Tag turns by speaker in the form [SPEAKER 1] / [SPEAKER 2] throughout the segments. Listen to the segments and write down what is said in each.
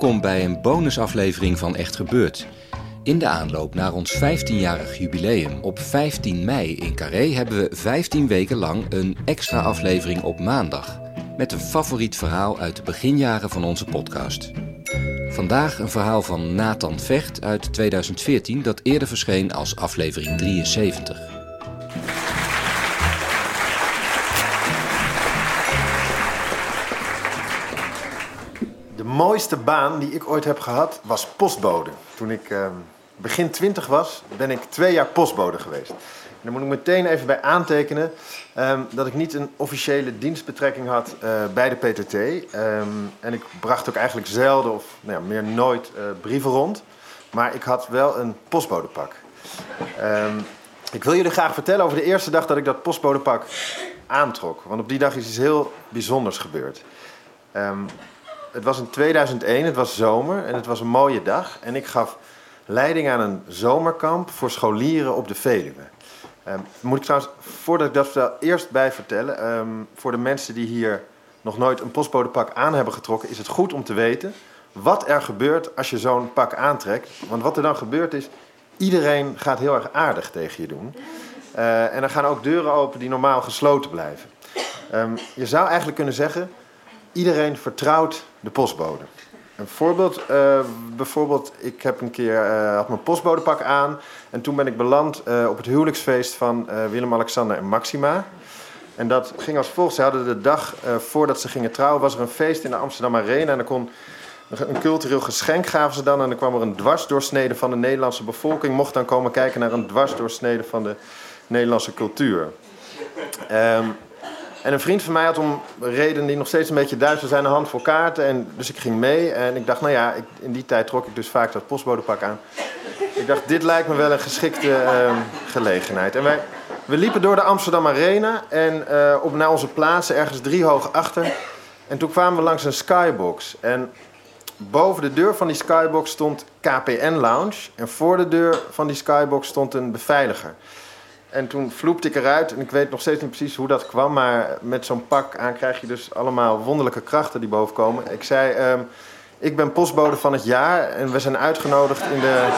[SPEAKER 1] Welkom bij een bonusaflevering van Echt Gebeurd. In de aanloop naar ons 15-jarig jubileum op 15 mei in Carré hebben we 15 weken lang een extra aflevering op maandag. Met een favoriet verhaal uit de beginjaren van onze podcast. Vandaag een verhaal van Nathan Vecht uit 2014 dat eerder verscheen als aflevering 73.
[SPEAKER 2] Mooiste baan die ik ooit heb gehad was postbode. Toen ik ehm, begin twintig was, ben ik twee jaar postbode geweest. En daar moet ik meteen even bij aantekenen ehm, dat ik niet een officiële dienstbetrekking had eh, bij de PTT. Ehm, en ik bracht ook eigenlijk zelden of nou ja, meer nooit eh, brieven rond. Maar ik had wel een postbodepak. Ik wil jullie graag vertellen over de eerste dag dat ik dat postbodepak aantrok. Want op die dag is iets heel bijzonders gebeurd. Het was in 2001, het was zomer en het was een mooie dag. En ik gaf leiding aan een zomerkamp voor scholieren op de Veluwe. Ehm, moet ik trouwens, voordat ik dat vertel, eerst bij vertellen. ehm, voor de mensen die hier nog nooit een postbodepak aan hebben getrokken, is het goed om te weten wat er gebeurt als je zo'n pak aantrekt. Want wat er dan gebeurt is, iedereen gaat heel erg aardig tegen je doen. Eh, en er gaan ook deuren open die normaal gesloten blijven. Ehm, je zou eigenlijk kunnen zeggen, iedereen vertrouwt de postbode. Een voorbeeld, eh, bijvoorbeeld, ik heb een keer eh, had mijn postbodepak aan en toen ben ik beland eh, op het huwelijksfeest van Willem-Alexander en Maxima. En dat ging als volgt. Ze hadden de dag voordat ze gingen trouwen, was er een feest in de Amsterdam Arena en er kon een cultureel geschenk gaven ze dan en dan kwam er een dwarsdoorsnede van de Nederlandse bevolking mocht dan komen kijken naar een dwarsdoorsnede van de Nederlandse cultuur. Ehm, en een vriend van mij had om redenen die nog steeds een beetje duister zijn een handvol kaarten. En, dus ik ging mee en ik dacht, nou ja, in die tijd trok ik dus vaak dat postbodepak aan. Ik dacht, dit lijkt me wel een geschikte ehm, gelegenheid. En wij, we liepen door de Amsterdam Arena en eh, op naar onze plaatsen, ergens driehoog achter. En toen kwamen we langs een skybox. En boven de deur van die skybox stond KPN Lounge. En voor de deur van die skybox stond een beveiliger. En toen vloepte ik eruit. En ik weet nog steeds niet precies hoe dat kwam. Maar met zo'n pak aan krijg je dus allemaal wonderlijke krachten die boven komen. Ik zei, ehm, ik ben postbode van het jaar. En we zijn uitgenodigd in de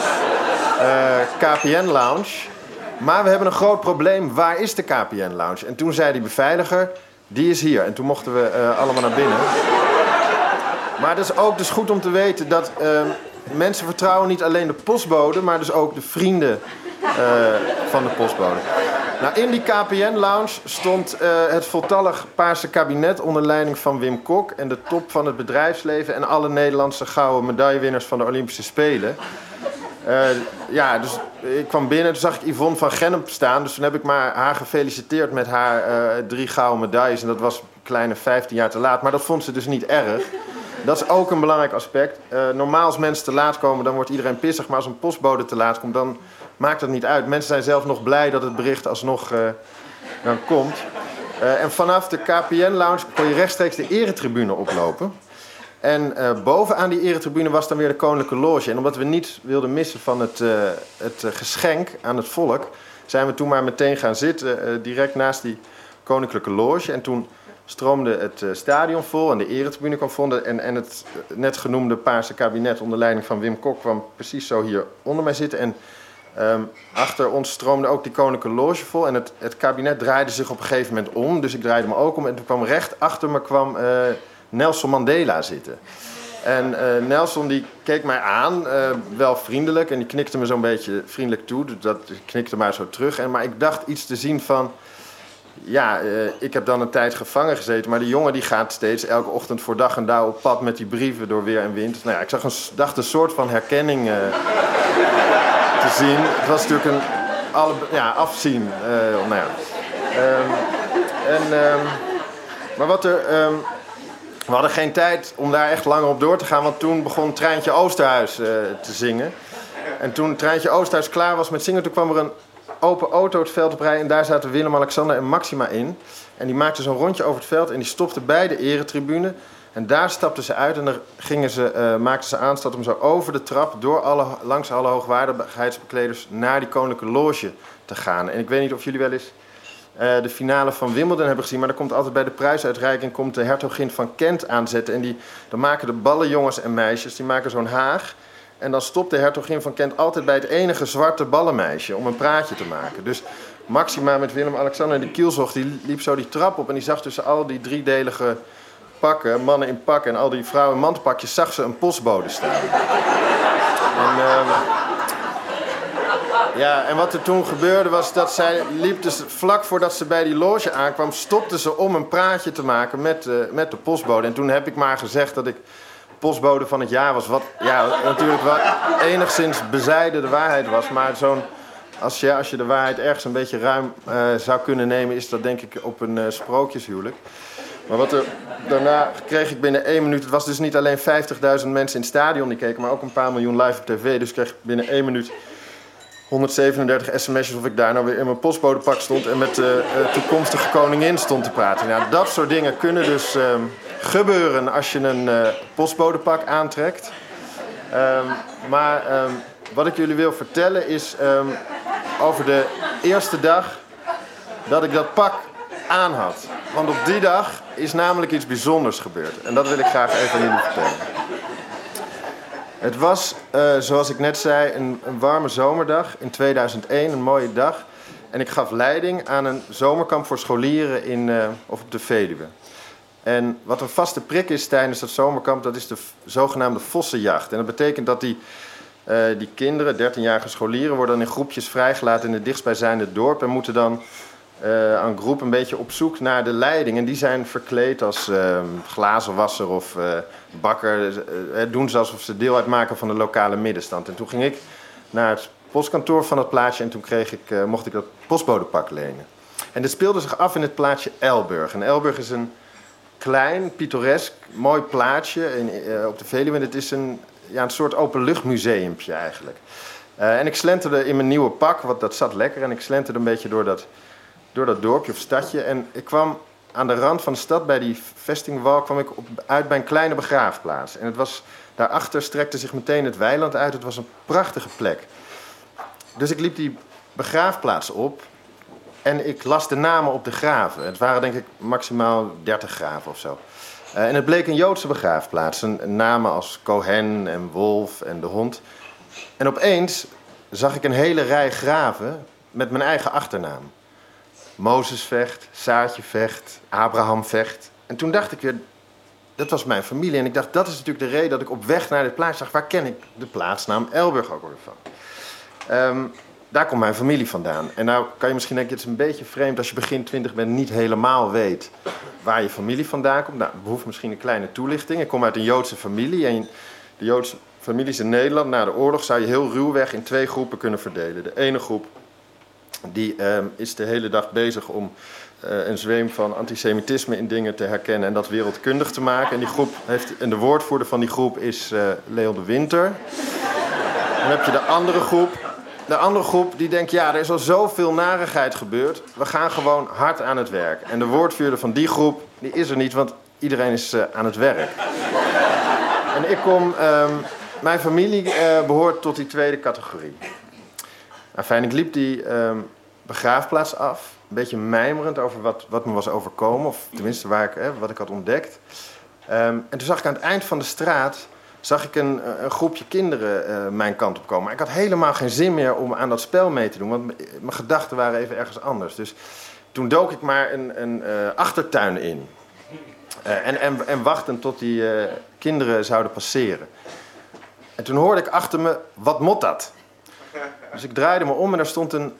[SPEAKER 2] eh, KPN Lounge. Maar we hebben een groot probleem. Waar is de KPN Lounge? En toen zei die beveiliger, die is hier. En toen mochten we eh, allemaal naar binnen. Maar het is ook dus goed om te weten dat ehm, mensen vertrouwen niet alleen de postbode, maar dus ook de vrienden van de postbode. Nou, in die KPN-lounge stond eh, het voltallig Paarse kabinet onder leiding van Wim Kok en de top van het bedrijfsleven en alle Nederlandse gouden medaillewinnaars van de Olympische Spelen. Eh, ja, dus ik kwam binnen, toen zag ik Yvonne van Gennep staan. Dus toen heb ik maar haar gefeliciteerd met haar eh, drie gouden medailles. En dat was een kleine 15 jaar te laat. Maar dat vond ze dus niet erg. Dat is ook een belangrijk aspect. Eh, normaal als mensen te laat komen, dan wordt iedereen pissig. Maar als een postbode te laat komt, dan maakt dat niet uit. Mensen zijn zelf nog blij dat het bericht alsnog eh, dan komt. Eh, en vanaf de KPN-lounge kon je rechtstreeks de eretribune oplopen. En eh, bovenaan die eretribune was dan weer de Koninklijke Loge. En omdat we niet wilden missen van het, het geschenk aan het volk... zijn we toen maar meteen gaan zitten, direct naast die Koninklijke Loge. En toen stroomde het stadion vol en de eretribune kwam vol. En, en het net genoemde Paarse kabinet onder leiding van Wim Kok... kwam precies zo hier onder mij zitten. En ehm, achter ons stroomde ook die Koninklijke Loge vol. En het, het kabinet draaide zich op een gegeven moment om. Dus ik draaide me ook om. En toen kwam recht achter me kwam, eh, Nelson Mandela zitten. En eh, Nelson die keek mij aan, eh, wel vriendelijk. En die knikte me zo'n beetje vriendelijk toe. Dus dat ik knikte maar zo terug. En, maar ik dacht iets te zien van... Ja, ik heb dan een tijd gevangen gezeten. Maar die jongen die gaat steeds elke ochtend voor dag en dauw op pad met die brieven door weer en wind. Nou ja, ik zag een, dacht een soort van herkenning te zien. Het was natuurlijk een alle, ja, afzien. Uh, nou ja. En, um, maar wat er. Um, we hadden geen tijd om daar echt langer op door te gaan, want toen begon Treintje Oosterhuis uh, te zingen. En toen Treintje Oosterhuis klaar was met zingen, toen kwam er een open auto het veld op rijden. En daar zaten Willem, Alexander en Maxima in. En die maakten zo'n rondje over het veld en die stopten bij de eretribune. En daar stapten ze uit en dan gingen ze, uh, maakten ze aanstad om zo over de trap, door alle, langs alle hoogwaardigheidsbekleders, naar die koninklijke loge te gaan. En ik weet niet of jullie wel eens uh, de finale van Wimbledon hebben gezien, maar dan komt altijd bij de prijsuitreiking komt de hertogin van Kent aanzetten. En die, dan maken de ballenjongens en meisjes, die maken zo'n haag. En dan stopt de hertogin van Kent altijd bij het enige zwarte ballenmeisje om een praatje te maken. Dus Maxima met Willem-Alexander en de Kielzog, die liep zo die trap op en die zag tussen al die driedelige pakken, mannen in pakken en al die vrouwen in zag ze een postbode staan. En, uh, ja, en wat er toen gebeurde was dat zij liep dus vlak voordat ze bij die loge aankwam, stopte ze om een praatje te maken met, uh, met de postbode. En toen heb ik maar gezegd dat ik postbode van het jaar was. Wat ja, natuurlijk wel enigszins bezijden de waarheid was. Maar zo'n, als, je, als je de waarheid ergens een beetje ruim uh, zou kunnen nemen, is dat denk ik op een uh, sprookjeshuwelijk. Maar wat er, daarna kreeg ik binnen één minuut. Het was dus niet alleen 50.000 mensen in het stadion die keken, maar ook een paar miljoen live op tv. Dus kreeg ik binnen één minuut 137 sms'jes of ik daar nou weer in mijn postbodepak stond en met de uh, toekomstige koningin stond te praten. Nou, dat soort dingen kunnen dus uh, gebeuren als je een uh, postbodepak aantrekt. Um, maar um, wat ik jullie wil vertellen is over de eerste dag dat ik dat pak aan had. Want op die dag is namelijk iets bijzonders gebeurd. En dat wil ik graag even aan jullie vertellen. Het was, uh, zoals ik net zei, een, warme zomerdag in 2001, een mooie dag. En ik gaf leiding aan een zomerkamp voor scholieren in, uh, of op de Veluwe. En wat een vaste prik is tijdens dat zomerkamp, dat is de zogenaamde vossenjacht. En dat betekent dat die, uh, die kinderen, 13-jarige scholieren, worden dan in groepjes vrijgelaten in het dichtstbijzijnde dorp en moeten dan uh, een groep een beetje op zoek naar de leiding. En die zijn verkleed als uh, glazenwasser of uh, bakker. doen ze alsof ze deel uitmaken van de lokale middenstand. En toen ging ik naar het postkantoor van het plaatsje en toen kreeg ik, mocht ik dat postbodepak lenen. En dit speelde zich af in het plaatsje Elburg. En Elburg is een klein, pittoresk, mooi plaatsje in, op de Veluwe. En het is een, ja, een soort openluchtmuseumpje eigenlijk. en ik slenterde in mijn nieuwe pak, want dat zat lekker. En ik slenterde een beetje door dat door dat dorpje of stadje. En ik kwam aan de rand van de stad, bij die vestingwal, kwam ik op, uit bij een kleine begraafplaats. En het was, daarachter strekte zich meteen het weiland uit. Het was een prachtige plek. Dus ik liep die begraafplaats op en ik las de namen op de graven. Het waren denk ik maximaal 30 graven of zo. Uh, en het bleek een Joodse begraafplaats. Een namen als Cohen en Wolf en de hond. En opeens zag ik een hele rij graven met mijn eigen achternaam. Mozes vecht, Saartje vecht, Abraham vecht. En toen dacht ik weer, dat was mijn familie. En ik dacht, dat is natuurlijk de reden dat ik op weg naar dit plaatsje zag. Waar ken ik de plaatsnaam Elburg ook weer van? Um, daar komt mijn familie vandaan. En nou kan je misschien denken, het is een beetje vreemd als je begin twintig bent, niet helemaal weet waar je familie vandaan komt. Nou, behoeft misschien een kleine toelichting. Ik kom uit een Joodse familie. En de Joodse families in Nederland na de oorlog zou je heel ruwweg in twee groepen kunnen verdelen. De ene groep die uh, is de hele dag bezig om uh, een zweem van antisemitisme in dingen te herkennen en dat wereldkundig te maken. En, die groep heeft, en de woordvoerder van die groep is uh, Leon de Winter. Dan heb je de andere groep. De andere groep die denkt, ja, er is al zoveel narigheid gebeurd. We gaan gewoon hard aan het werk. En de woordvoerder van die groep, die is er niet, want iedereen is uh, aan het werk. en ik kom, um, mijn familie behoort tot die tweede categorie. Ik liep die um, begraafplaats af. Een beetje mijmerend over wat, wat me was overkomen. Of tenminste waar ik, hè, wat ik had ontdekt. Um, en toen zag ik aan het eind van de straat... zag ik een, een groepje kinderen uh, mijn kant op komen. Maar ik had helemaal geen zin meer om aan dat spel mee te doen. Want mijn gedachten waren even ergens anders. Dus toen dook ik maar een, een uh, achtertuin in. En, en, en tot die kinderen zouden passeren. En toen hoorde ik achter me, wat mot dat? Dus ik draaide me om en daar stond een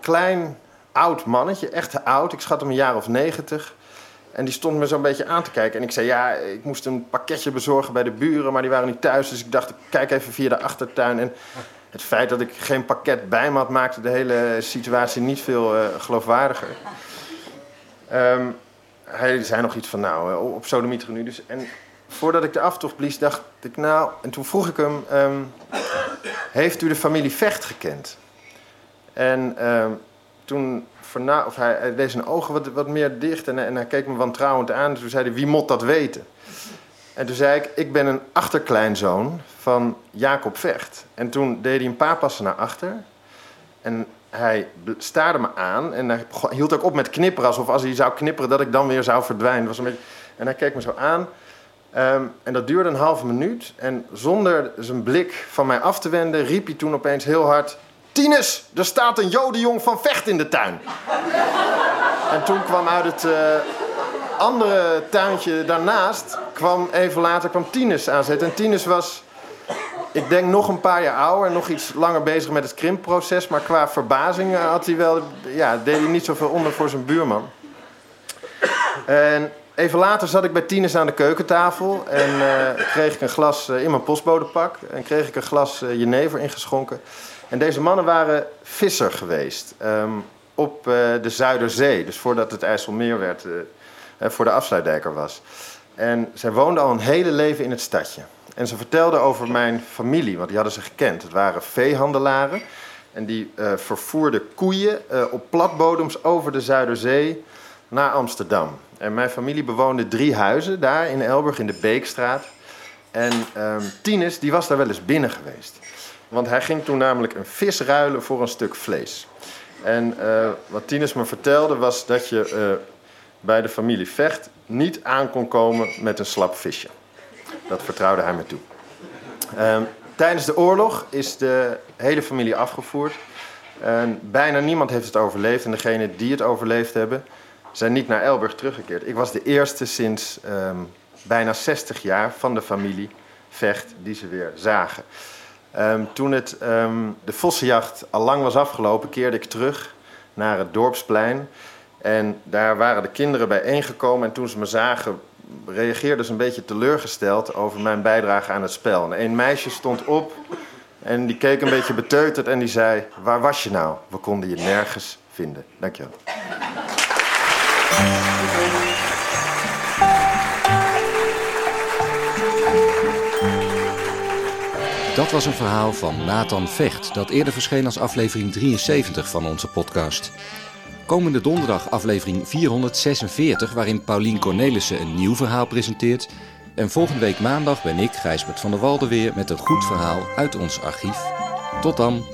[SPEAKER 2] klein oud mannetje, echt oud. Ik schat hem een jaar of negentig. En die stond me zo'n beetje aan te kijken. En ik zei, ja, ik moest een pakketje bezorgen bij de buren, maar die waren niet thuis. Dus ik dacht, ik kijk even via de achtertuin. En het feit dat ik geen pakket bij me had, maakte de hele situatie niet veel uh, geloofwaardiger. Um, hij zei nog iets van, nou, uh, op sodomieter nu. Dus, en voordat ik de aftocht blies, dacht ik, nou... En toen vroeg ik hem, um, heeft u de familie Vecht gekend? En um, toen verna of hij, hij deed zijn ogen wat, wat meer dicht en, en hij keek me wantrouwend aan. Toen zei hij, wie moet dat weten? En toen zei ik, ik ben een achterkleinzoon van Jacob Vecht. En toen deed hij een paar passen naar achter. En hij staarde me aan en hij hield ook op met knipperen. Alsof als hij zou knipperen dat ik dan weer zou verdwijnen. Was een beetje... En hij keek me zo aan. Um, en dat duurde een halve minuut. En zonder zijn blik van mij af te wenden, riep hij toen opeens heel hard... Tinus, er staat een jodenjong van Vecht in de tuin. en toen kwam uit het... Uh, andere tuintje daarnaast kwam even later kwam Tinus aanzetten. En Tinus was, ik denk, nog een paar jaar ouder. Nog iets langer bezig met het krimpproces. Maar qua verbazing eh, had hij wel, ja, deed hij niet zoveel onder voor zijn buurman. En even later zat ik bij Tinus aan de keukentafel. En uh, kreeg ik een glas in mijn postbodepak. En kreeg ik een glas jenever ingeschonken. En deze mannen waren visser geweest. Um, op de Zuiderzee. Dus voordat het IJsselmeer werd voor de afsluitdijker was. En zij woonde al een hele leven in het stadje. En ze vertelde over mijn familie, want die hadden ze gekend. Het waren veehandelaren. En die vervoerden koeien op platbodems over de Zuiderzee naar Amsterdam. En mijn familie bewoonde drie huizen daar in Elburg in de Beekstraat. En um, Tinus die was daar wel eens binnen geweest. Want hij ging toen namelijk een vis ruilen voor een stuk vlees. En uh, wat Tinus me vertelde was dat je bij de familie Vecht niet aan kon komen met een slap visje. Dat vertrouwde hij me toe. Um, tijdens de oorlog is de hele familie afgevoerd. En bijna niemand heeft het overleefd. En degenen die het overleefd hebben, zijn niet naar Elburg teruggekeerd. Ik was de eerste sinds um, bijna 60 jaar van de familie Vecht die ze weer zagen. Um, toen het, de vossenjacht al lang was afgelopen, keerde ik terug naar het dorpsplein. En daar waren de kinderen bijeengekomen en toen ze me zagen, reageerden ze een beetje teleurgesteld over mijn bijdrage aan het spel. En een meisje stond op en die keek een beetje beteuterd en die zei: Waar was je nou? We konden je nergens vinden. Dankjewel.
[SPEAKER 1] Dat was een verhaal van Nathan Vecht, dat eerder verscheen als aflevering 73 van onze podcast. Komende donderdag aflevering 446, waarin Paulien Cornelissen een nieuw verhaal presenteert. En volgende week maandag ben ik, Gijsbert van der Walde, weer met een goed verhaal uit ons archief. Tot dan!